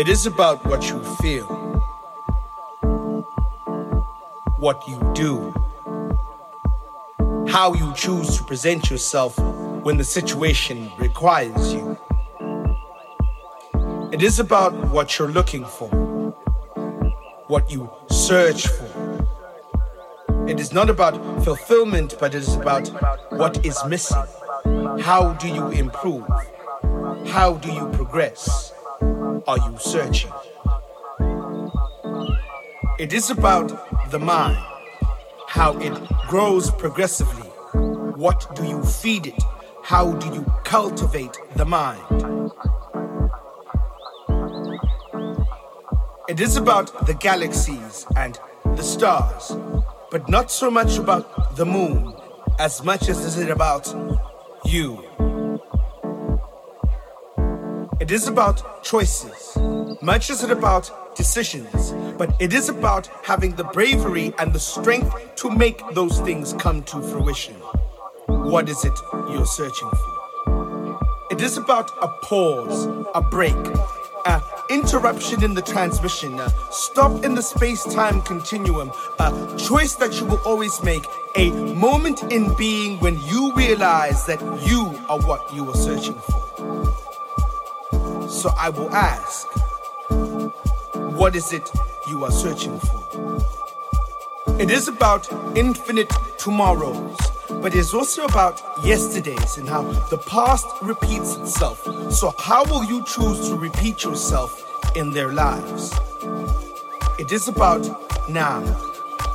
It is about what you feel, what you do, how you choose to present yourself when the situation requires you. It is about what you're looking for, what you search for. It is not about fulfillment, but it is about what is missing. How do you improve? How do you progress? Are you searching? It is about the mind, how it grows progressively. What do you feed it? How do you cultivate the mind? It is about the galaxies and the stars, but not so much about the moon as much as is it about you. It is about choices, much as it about decisions, but it is about having the bravery and the strength to make those things come to fruition. What is it you're searching for? It is about a pause, a break, a interruption in the transmission, a stop in the space-time continuum, a choice that you will always make, a moment in being when you realize that you are what you are searching for. So I will ask, what is it you are searching for? It is about infinite tomorrows, but it's also about yesterdays and how the past repeats itself. So, how will you choose to repeat yourself in their lives? It is about now.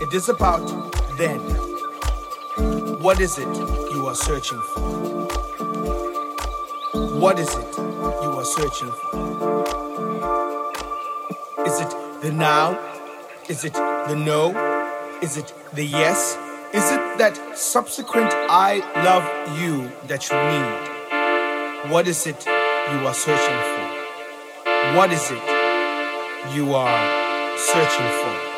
It is about then. What is it you are searching for? What is it you are searching for? the now? Is it the no? Is it the yes? Is it that subsequent I love you that you need? What is it you are searching for? What is it you are searching for?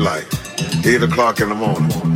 Daylight, eight o'clock in the morning.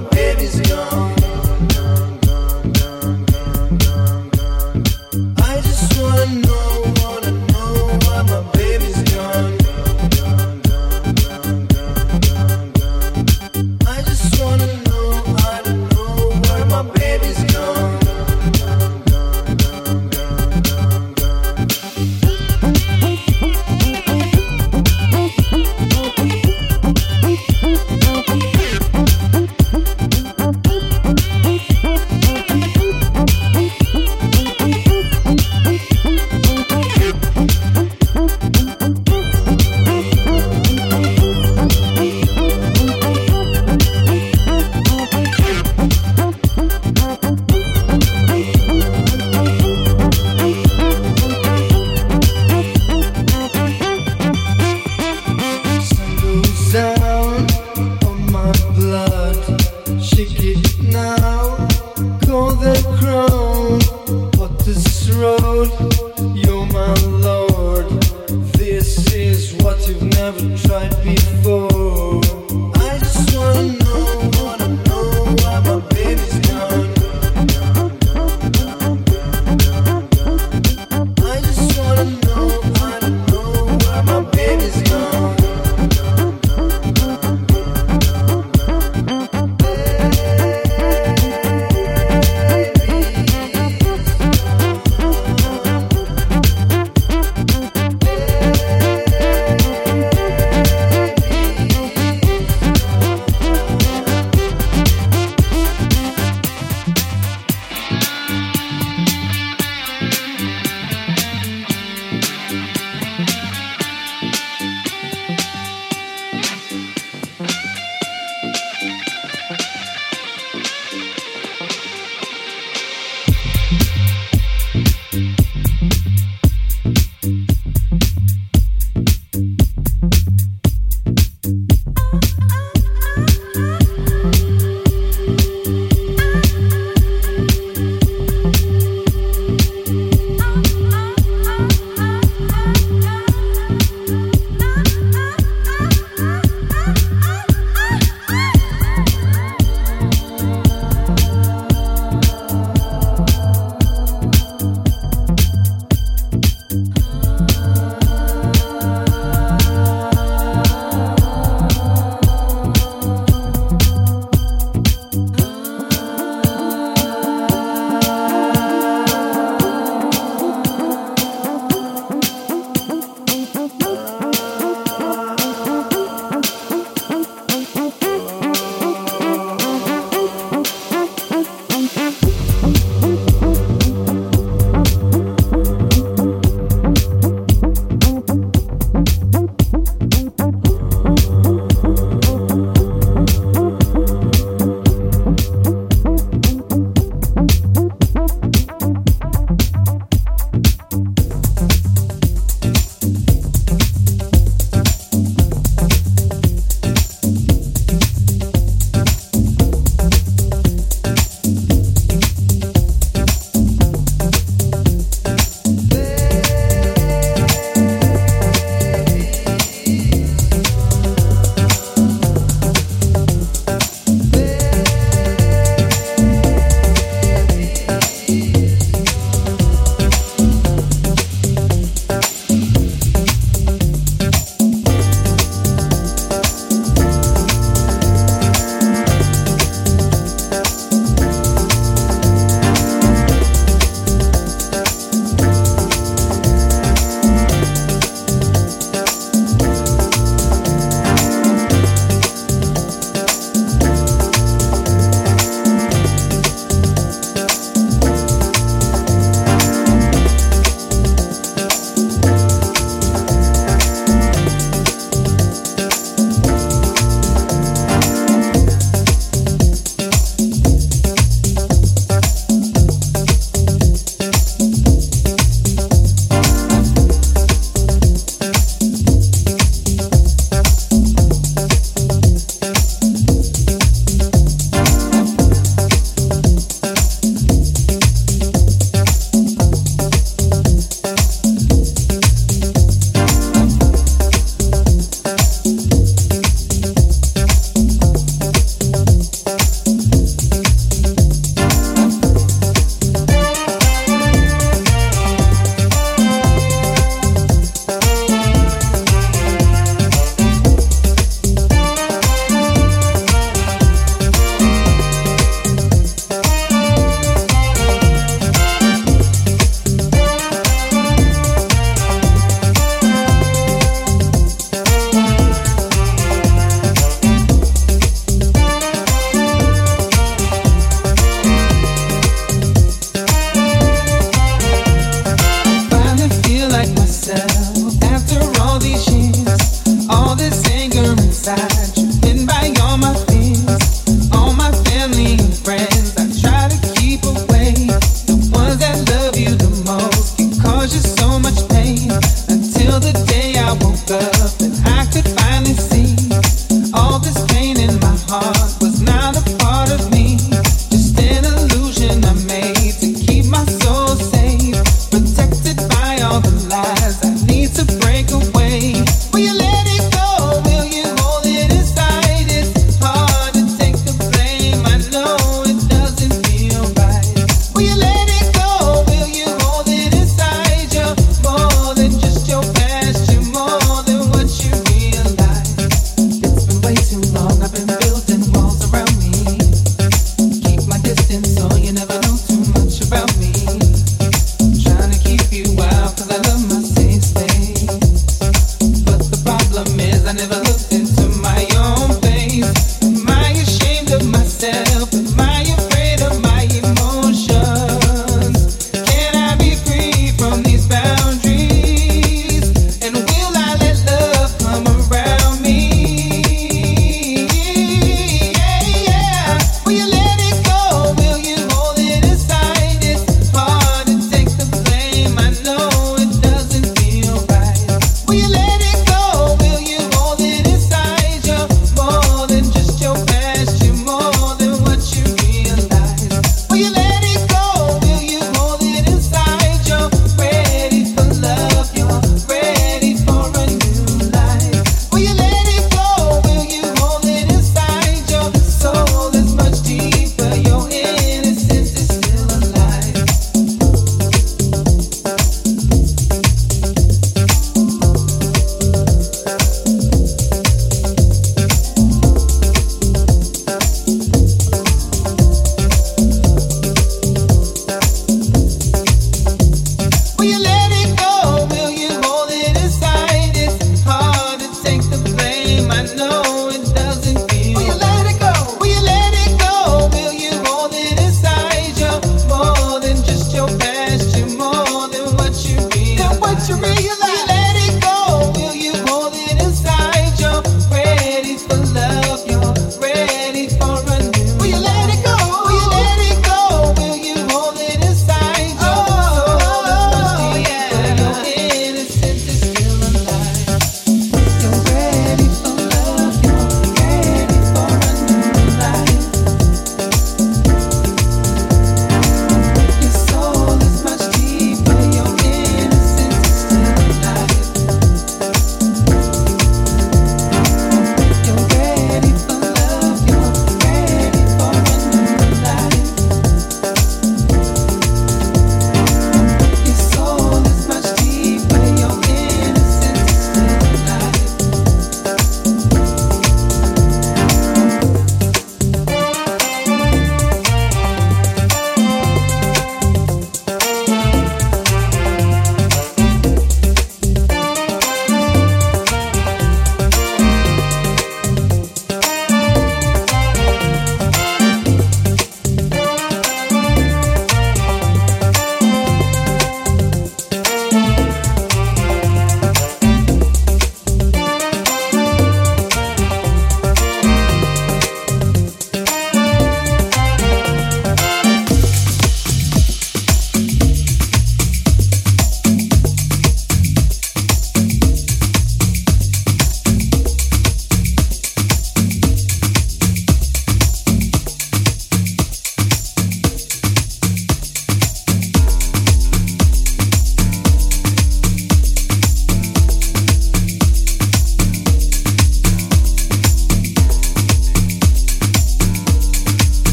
Baby's gone.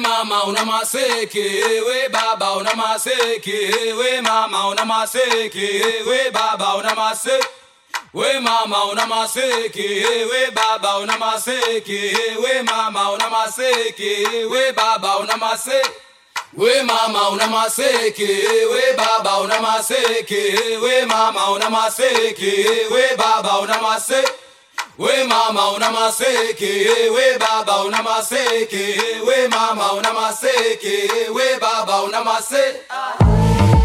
mama una maseke we baba una maseke we mama una maseke we baba una maseke we mama una maseke we baba una maseke we mama una maseke we baba una maseke we mama una maseke we baba una maseke we mama una maseke we baba una maseke we mama una maseke, we baba una maseke, we mama una maseke, we baba una maseke.